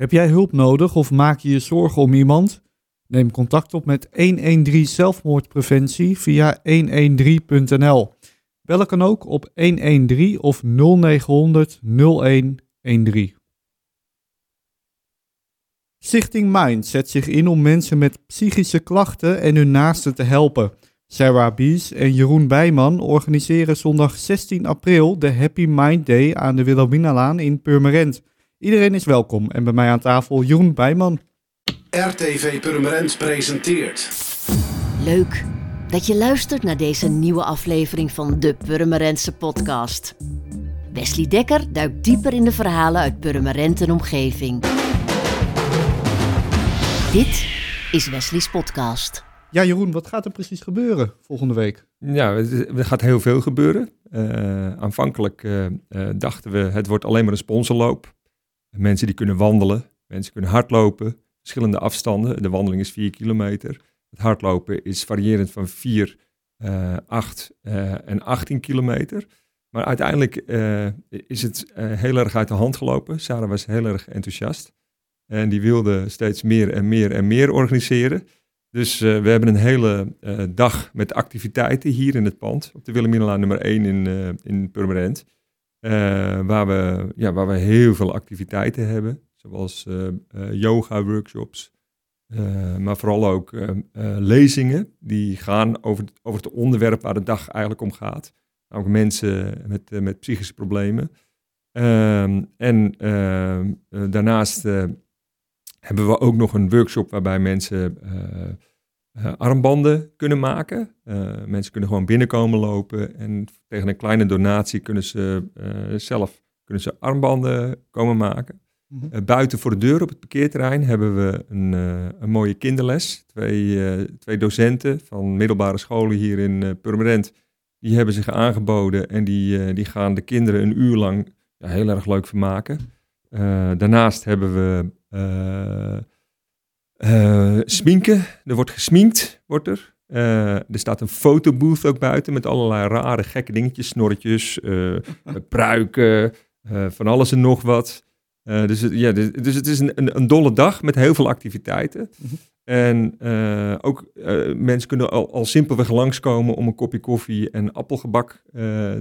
Heb jij hulp nodig of maak je je zorgen om iemand? Neem contact op met 113 zelfmoordpreventie via 113.nl. Bellen kan ook op 113 of 0900 0113. Stichting Mind zet zich in om mensen met psychische klachten en hun naasten te helpen. Sarah Bies en Jeroen Bijman organiseren zondag 16 april de Happy Mind Day aan de Wilhelminalaan in Purmerend. Iedereen is welkom en bij mij aan tafel Jeroen Bijman. RTV Purmerend presenteert. Leuk dat je luistert naar deze nieuwe aflevering van de Purmerendse podcast. Wesley Dekker duikt dieper in de verhalen uit Purmerend en omgeving. Dit is Wesley's podcast. Ja Jeroen, wat gaat er precies gebeuren volgende week? Ja, er gaat heel veel gebeuren. Uh, aanvankelijk uh, uh, dachten we, het wordt alleen maar een sponsorloop. Mensen die kunnen wandelen, mensen kunnen hardlopen, verschillende afstanden. De wandeling is 4 kilometer. Het hardlopen is variërend van 4, 8 en 18 kilometer. Maar uiteindelijk is het heel erg uit de hand gelopen. Sarah was heel erg enthousiast. En die wilde steeds meer en meer en meer organiseren. Dus we hebben een hele dag met activiteiten hier in het pand. Op de Wilhelminalaan nummer 1 in, uh, in Purmerend. Waar, we, ja, waar we heel veel activiteiten hebben. Zoals yoga workshops. maar vooral ook lezingen. Die gaan over, over het onderwerp waar de dag eigenlijk om gaat. Ook mensen met, met psychische problemen. Ehm, en ehm, daarnaast hebben we ook nog een workshop waarbij mensen uh, armbanden kunnen maken. Uh, mensen kunnen gewoon binnenkomen lopen en tegen een kleine donatie kunnen ze zelf kunnen ze armbanden komen maken. Mm -hmm. buiten voor de deur op het parkeerterrein hebben we een, een mooie kinderles. Twee, twee docenten van middelbare scholen hier in Purmerend, die hebben zich aangeboden en die, die gaan de kinderen een uur lang ja, heel erg leuk vermaken. daarnaast hebben we uh, sminken, er wordt gesminkt, wordt er. Uh, er staat een fotobooth ook buiten met allerlei rare gekke dingetjes, snorretjes, uh, pruiken, van alles en nog wat. dus, het, ja, dus, dus het is een, een, een, dolle dag met heel veel activiteiten. Mm -hmm. En ook mensen kunnen al, al simpelweg langskomen om een kopje koffie en appelgebak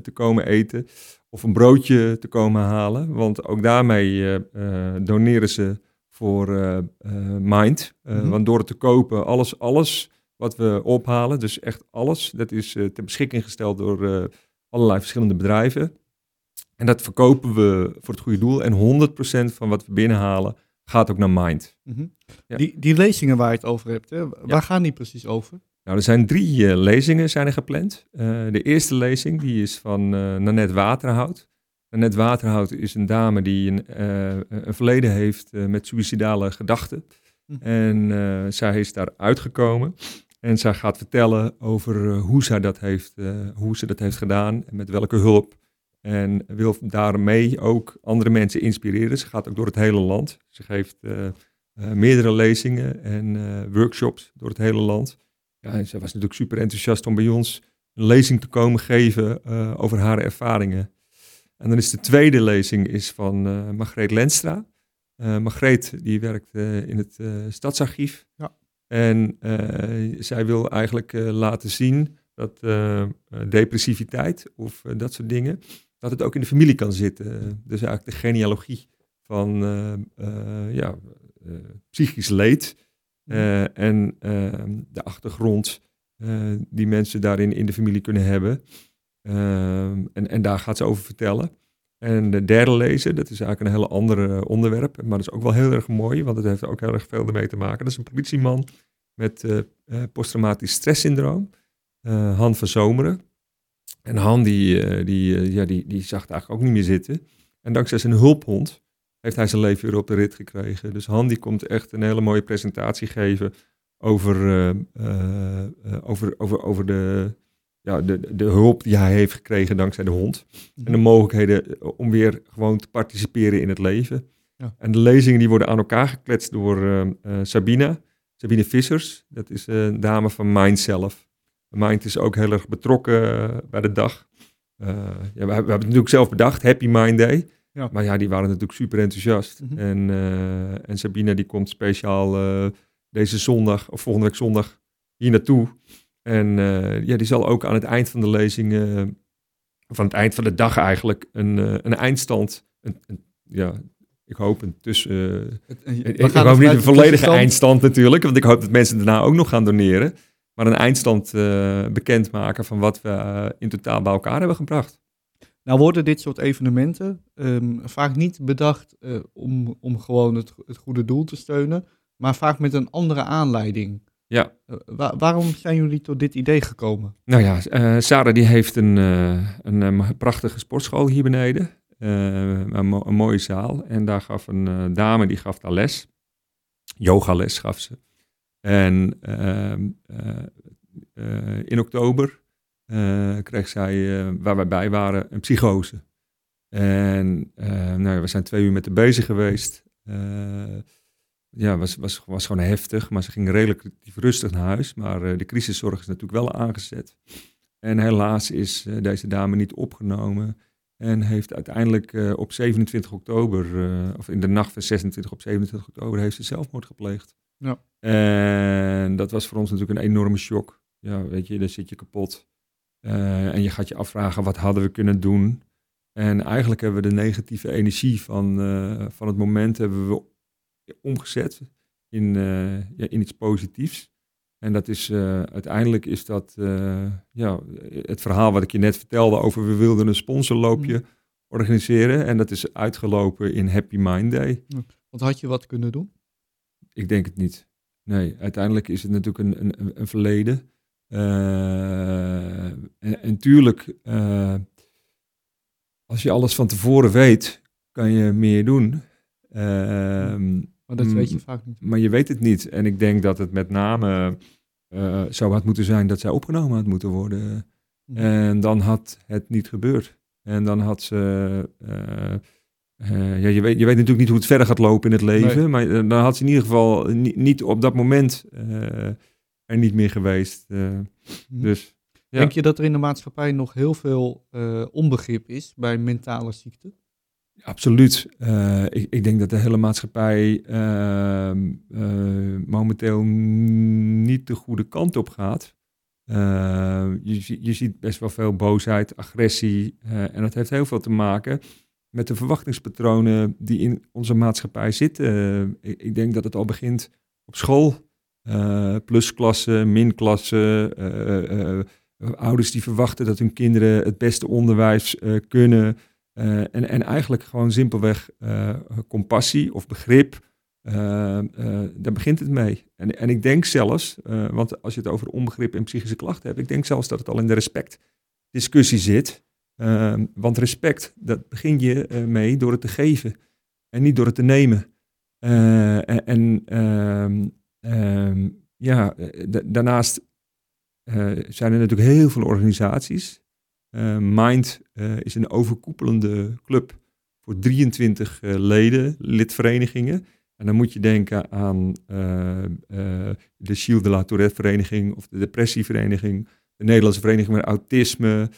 te komen eten. Of een broodje te komen halen. Want ook daarmee doneren ze voor uh, uh, Mind. Uh, mm -hmm. Want door het te kopen, alles, alles wat we ophalen, dus echt alles, dat is ter beschikking gesteld door allerlei verschillende bedrijven. En dat verkopen we voor het goede doel. En 100% van wat we binnenhalen gaat ook naar Mind. Mm -hmm. ja. die, die lezingen waar je het over hebt, hè, waar ja. gaan die precies over? Nou, er zijn drie lezingen zijn er gepland. de eerste lezing die is van Nanette Waterhout. Net Waterhout is een dame die een, uh, een verleden heeft uh, met suïcidale gedachten. Hm. En uh, zij is daar uitgekomen. En zij gaat vertellen over hoe, zij dat heeft, hoe ze dat heeft gedaan en met welke hulp. En wil daarmee ook andere mensen inspireren. Ze gaat ook door het hele land. Ze geeft meerdere lezingen en workshops door het hele land. Ja, en zij was natuurlijk super enthousiast om bij ons een lezing te komen geven over haar ervaringen. En dan is de tweede lezing is van uh, Margreet Lenstra. Uh, Margreet die werkt uh, in het stadsarchief. Ja. En zij wil eigenlijk laten zien dat depressiviteit of dat soort dingen, dat het ook in de familie kan zitten. Dus eigenlijk de genealogie van ja, psychisch leed en de achtergrond die mensen daarin in de familie kunnen hebben. Um, en, en daar gaat ze over vertellen. En de derde lezen, dat is eigenlijk een hele andere onderwerp, maar dat is ook wel heel erg mooi, want het heeft ook heel erg veel ermee te maken. Dat is een politieman met uh, uh, posttraumatisch stresssyndroom, uh, Han van Zomeren. En Han die, die, ja, die, die zag het eigenlijk ook niet meer zitten. En dankzij zijn hulphond heeft hij zijn leven weer op de rit gekregen. Dus Han die komt echt een hele mooie presentatie geven over, over, over, over de ja, de, de hulp die hij heeft gekregen dankzij de hond. En de mhm. mogelijkheden eh, om weer gewoon te participeren in het leven. Ja. En de lezingen die worden aan elkaar gekletst door uh, uh, Sabina, Sabine Vissers. Dat is een dame van Mind zelf. Mind is ook heel erg betrokken bij de dag. ja, we, we, hebben het natuurlijk zelf bedacht, Happy Mind Day. Ja. Maar ja, die waren natuurlijk super enthousiast. Mhm. en, eh, en Sabina die komt speciaal eh, deze zondag, of volgende week zondag, hier naartoe. En eh, ja, die zal ook aan het eind van de lezing, eh, of aan het eind van de dag eigenlijk, een, eh, een eindstand, een, een- ja, ik hoop een tussen... eh, ik, hoop ervan niet een volledige eindstand natuurlijk, want ik hoop dat mensen daarna ook nog gaan doneren. Maar een eindstand eh bekendmaken van wat we eh, in totaal bij elkaar hebben gebracht. Nou worden dit soort evenementen ehm, vaak niet bedacht eh, om, om gewoon het, het goede doel te steunen, maar vaak met een andere aanleiding. Ja. Eh, wa- waarom zijn jullie tot dit idee gekomen? Nou ja, eh, Sarah die heeft een, eh, een, prachtige sportschool hier beneden. Een, mo- een mooie zaal. En daar gaf een dame, die gaf daar les. Yogales gaf ze. En ehm, eh, eh, in oktober kreeg zij, waar wij bij waren, een psychose. En nou ja, we zijn twee uur met haar bezig geweest. Ja, was, was, was gewoon heftig, maar ze ging relatief rustig naar huis. Maar eh, de crisiszorg is natuurlijk wel aangezet. En helaas is eh, deze dame niet opgenomen. En heeft uiteindelijk eh, op 27 oktober, of in de nacht van 26 op 27 oktober, heeft ze zelfmoord gepleegd. Ja. En dat was voor ons natuurlijk een enorme shock. Ja, weet je, dan zit je kapot. En je gaat je afvragen, wat hadden we kunnen doen? En eigenlijk hebben we de negatieve energie van, van het moment hebben we omgezet in, eh, ja, in iets positiefs. En dat is eh, uiteindelijk is dat eh, ja, het verhaal wat ik je net vertelde over we wilden een sponsorloopje organiseren. En dat is uitgelopen in Happy Mind Day. Want had je wat kunnen doen? Ik denk het niet. Nee, uiteindelijk is het natuurlijk een, een, een verleden. Eh, en, en tuurlijk, als je alles van tevoren weet, kan je meer doen. Ehm, Maar dat Mm, weet je vaak niet. maar je weet het niet. En ik denk dat het met name eh, zo had moeten zijn dat zij opgenomen had moeten worden. Mhm. En dan had het niet gebeurd. En dan had ze. eh, eh, ja, je, weet, je weet natuurlijk niet hoe het verder gaat lopen in het leven. Nee. Maar dan had ze in ieder geval niet, niet op dat moment er niet meer geweest. Mhm. dus ja. Denk je dat er in de maatschappij nog heel veel onbegrip is bij mentale ziekte? Absoluut. Eh, ik, ik denk dat de hele maatschappij ehm, eh, momenteel niet de goede kant op gaat. Eh, je, je ziet best wel veel boosheid, agressie. en dat heeft heel veel te maken met de verwachtingspatronen die in onze maatschappij zitten. Ik, ik denk dat het al begint op school. Plusklassen, minklassen. ouders die verwachten dat hun kinderen het beste onderwijs kunnen. Eh, en, en eigenlijk gewoon simpelweg eh, compassie of begrip. eh, daar begint het mee. En, en ik denk zelfs, want als je het over onbegrip en psychische klachten hebt, ik denk zelfs dat het al in de respectdiscussie zit. Ehm, want respect, dat begin je mee door het te geven en niet door het te nemen. En ehm, ehm, ja, da- daarnaast zijn er natuurlijk heel veel organisaties. Eh, Mind eh, is een overkoepelende club voor 23 eh, leden, lidverenigingen. En dan moet je denken aan de Shield de la Tourette vereniging of de depressievereniging, de Nederlandse vereniging met autisme,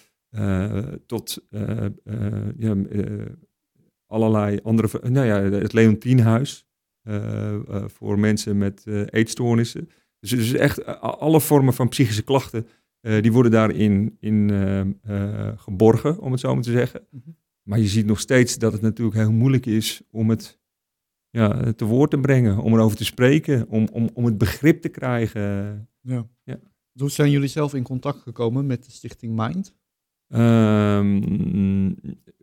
tot ja, allerlei andere, nou ja, het Leontienhuis eh, voor mensen met eetstoornissen. Dus, dus echt alle vormen van psychische klachten eh, die worden daarin in, eh, eh, geborgen, om het zo maar te zeggen. Mhm. Maar je ziet nog steeds dat het natuurlijk heel moeilijk is om het ja, te woord te brengen, om erover te spreken, om, om, om het begrip te krijgen. Ja. Ja. Hoe zijn jullie zelf in contact gekomen met de stichting Mind? Ehm,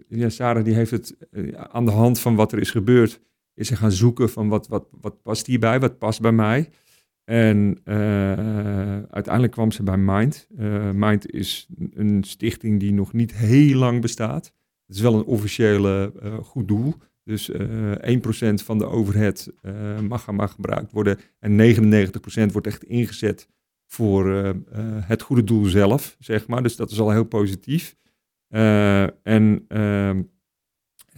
ja, Sarah die heeft het aan de hand van wat er is gebeurd, is ze gaan zoeken van wat, wat, wat past hierbij, wat past bij mij. En eh, uiteindelijk kwam ze bij Mind. Eh, Mind is een stichting die nog niet heel lang bestaat. Het is wel een officiële eh, goed doel. Dus eh 1% van de overhead mag, mag gebruikt worden. En 99% wordt echt ingezet voor het goede doel zelf, zeg maar. Dus dat is al heel positief. En ehm,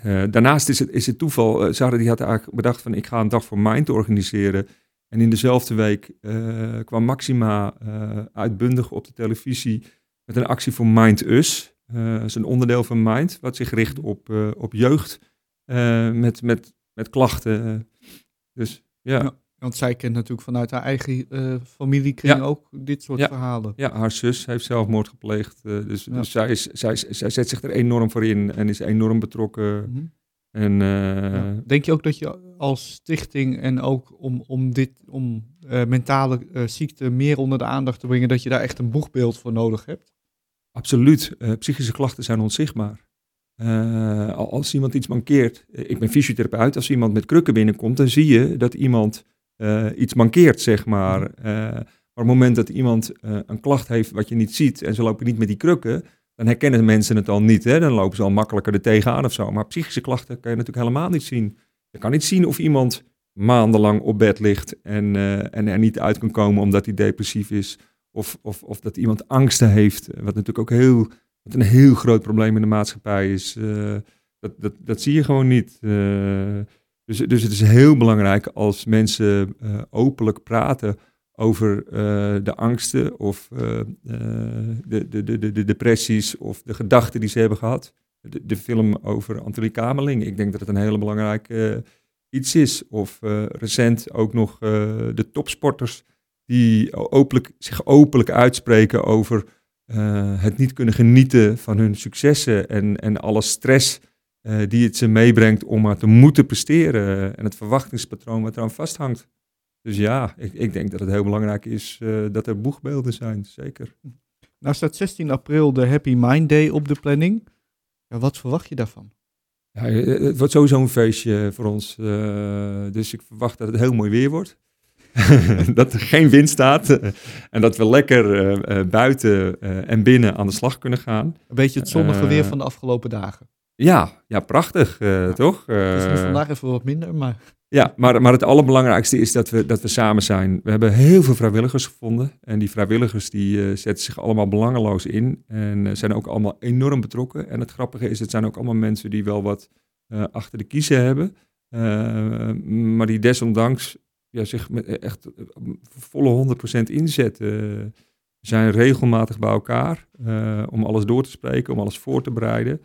eh, daarnaast is het, is het toeval, Sarah die had eigenlijk bedacht van ik ga een dag voor Mind organiseren. En in dezelfde week eh, kwam Maxima eh, uitbundig op de televisie met een actie voor Mind Us. Eh, dat is een onderdeel van Mind, wat zich richt op, op jeugd met, met, met klachten. Dus ja. Ja. Want zij kent natuurlijk vanuit haar eigen familiekring Ja. ook dit soort Ja. verhalen. Ja, haar zus heeft zelfmoord gepleegd. dus dus zij, is, zij, zij zet zich er enorm voor in en is enorm betrokken. Mhm. En eh, Ja. Denk je ook dat je als stichting en ook om, om, dit, om eh, mentale eh, ziekte meer onder de aandacht te brengen, dat je daar echt een boegbeeld voor nodig hebt? absoluut, psychische klachten zijn onzichtbaar. Al- als iemand iets mankeert, ik ben fysiotherapeut, als iemand met krukken binnenkomt, dan zie je dat iemand iets mankeert, zeg maar. Maar op het moment dat iemand een klacht heeft wat je niet ziet en ze lopen niet met die krukken, dan herkennen mensen het al niet. Hè? Dan lopen ze al makkelijker er tegenaan of zo. Maar psychische klachten kan je natuurlijk helemaal niet zien. Je kan niet zien of iemand maandenlang op bed ligt en, eh, en er niet uit kan komen omdat hij depressief is. Of, of, of dat iemand angsten heeft, wat natuurlijk ook heel, wat een heel groot probleem in de maatschappij is. Eh, dat, dat, dat zie je gewoon niet. Eh, dus, dus het is heel belangrijk als mensen eh, openlijk praten over eh, de angsten of eh, eh, de, de, de, de, de depressies of de gedachten die ze hebben gehad. De, film over Antonie Kamerling, ik denk dat het een hele belangrijk eh, iets is. Of eh, recent ook nog eh, de topsporters die openlijk, zich openlijk uitspreken over eh, het niet kunnen genieten van hun successen en, en alle stress eh, die het ze meebrengt om maar te moeten presteren en het verwachtingspatroon wat eraan vasthangt. Dus ja, ik, ik denk dat het heel belangrijk is eh, dat er boegbeelden zijn, zeker. Nou staat 16 april de Happy Mind Day op de planning. Ja, wat verwacht je daarvan? Ja, eh, het wordt sowieso een feestje voor ons, eh, dus ik verwacht dat het heel mooi weer wordt. dat er geen wind staat eh, en dat we lekker eh, eh, buiten eh, en binnen aan de slag kunnen gaan. Een beetje het zonnige Eh, weer van de afgelopen dagen. Ja, ja prachtig, eh, toch? Het is nu Eh, vandaag even wat minder, maar Ja, maar, maar het allerbelangrijkste is dat we, dat we samen zijn. We hebben heel veel vrijwilligers gevonden. En die vrijwilligers die eh, zetten zich allemaal belangeloos in. En eh, zijn ook allemaal enorm betrokken. En het grappige is, het zijn ook allemaal mensen die wel wat eh, achter de kiezen hebben. Maar die desondanks ja, zich met echt volle 100% inzetten. Zijn regelmatig bij elkaar om alles door te spreken, om alles voor te bereiden.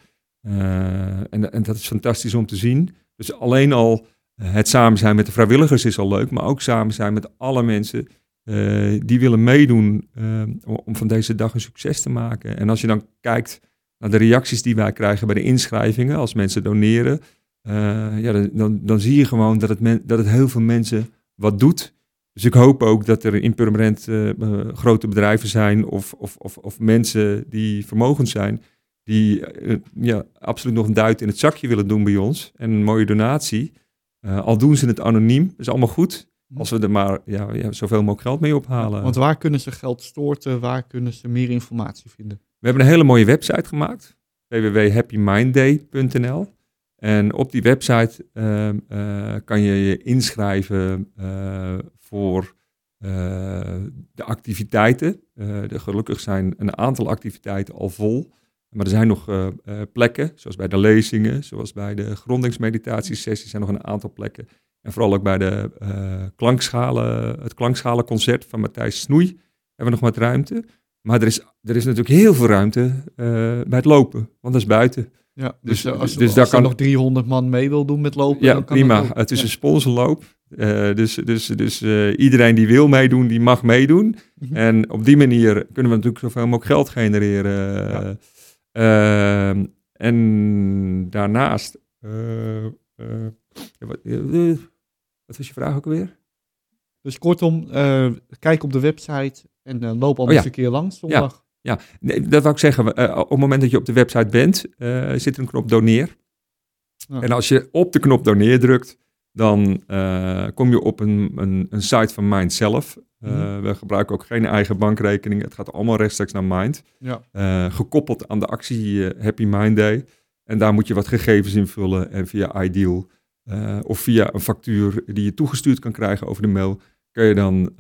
En, en dat is fantastisch om te zien. Dus alleen al het samen zijn met de vrijwilligers is al leuk, maar ook samen zijn met alle mensen eh, die willen meedoen eh, om- van deze dag een succes te maken. En als je dan kijkt naar de reacties die wij krijgen bij de inschrijvingen, als mensen doneren, eh, ja, dan, dan, zie je gewoon dat het, men- dat het heel veel mensen wat doet. Dus ik hoop ook dat er in Purmerend eh, eh, grote bedrijven zijn of, of, of, of mensen die vermogend zijn, die eh, ja, absoluut nog een duit in het zakje willen doen bij ons en een mooie donatie. Eh, al doen ze het anoniem, is allemaal goed. Als we er maar ja, ja, zoveel mogelijk geld mee ophalen. want waar kunnen ze geld storten? Waar kunnen ze meer informatie vinden? We hebben een hele mooie website gemaakt. www.happymindday.nl En op die website ehm, eh, kan je je inschrijven eh, voor de activiteiten. Er gelukkig zijn een aantal activiteiten al vol. Maar er zijn nog eh, eh, plekken, zoals bij de lezingen, zoals bij de grondingsmeditatiesessies, zijn nog een aantal plekken. En vooral ook bij de eh, klankschalen, het klankschalenconcert van Matthijs Snoei hebben we nog wat ruimte. Maar er is, er is natuurlijk heel veel ruimte bij het lopen, want dat is buiten. Ja, Dus- dus, als, dus als daar kan- nog 300 man mee wil doen met lopen, Ja, dan kan prima. Het is Ja. een sponsorloop. Dus dus, dus iedereen die wil meedoen, die mag meedoen. Mhm. En op die manier kunnen we natuurlijk zoveel mogelijk geld genereren. Ja. Ehm, en daarnaast... ja, wat, was je vraag ook alweer? Dus kortom, kijk op de website en loop al Oh ja. een keer langs zondag. Nee, dat wou ik zeggen. op het moment dat je op de website bent, zit er een knop doneer. Ja. En als je op de knop doneer drukt, dan kom je op een, een, een site van Mind zelf. Eh, Mhm. We gebruiken ook geen eigen bankrekening. Het gaat allemaal rechtstreeks naar Mind. Ja. Eh, gekoppeld aan de actie eh, Happy Mind Day. En daar moet je wat gegevens invullen. En via iDeal eh, of via een factuur die je toegestuurd kan krijgen over de mail, kun je dan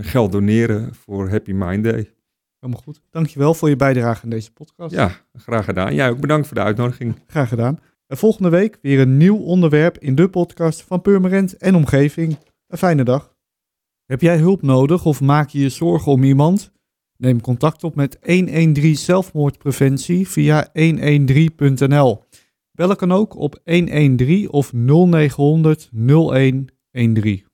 geld doneren voor Happy Mind Day. Helemaal goed. Dankjewel voor je bijdrage aan deze podcast. Ja, graag gedaan. Jij ook bedankt voor de uitnodiging. Graag gedaan. En volgende week weer een nieuw onderwerp in de podcast van Purmerend en omgeving. Een fijne dag. Heb jij hulp nodig of maak je je zorgen om iemand? Neem contact op met 113 zelfmoordpreventie via 113.nl. Bellen kan ook op 113 of 0900 0113.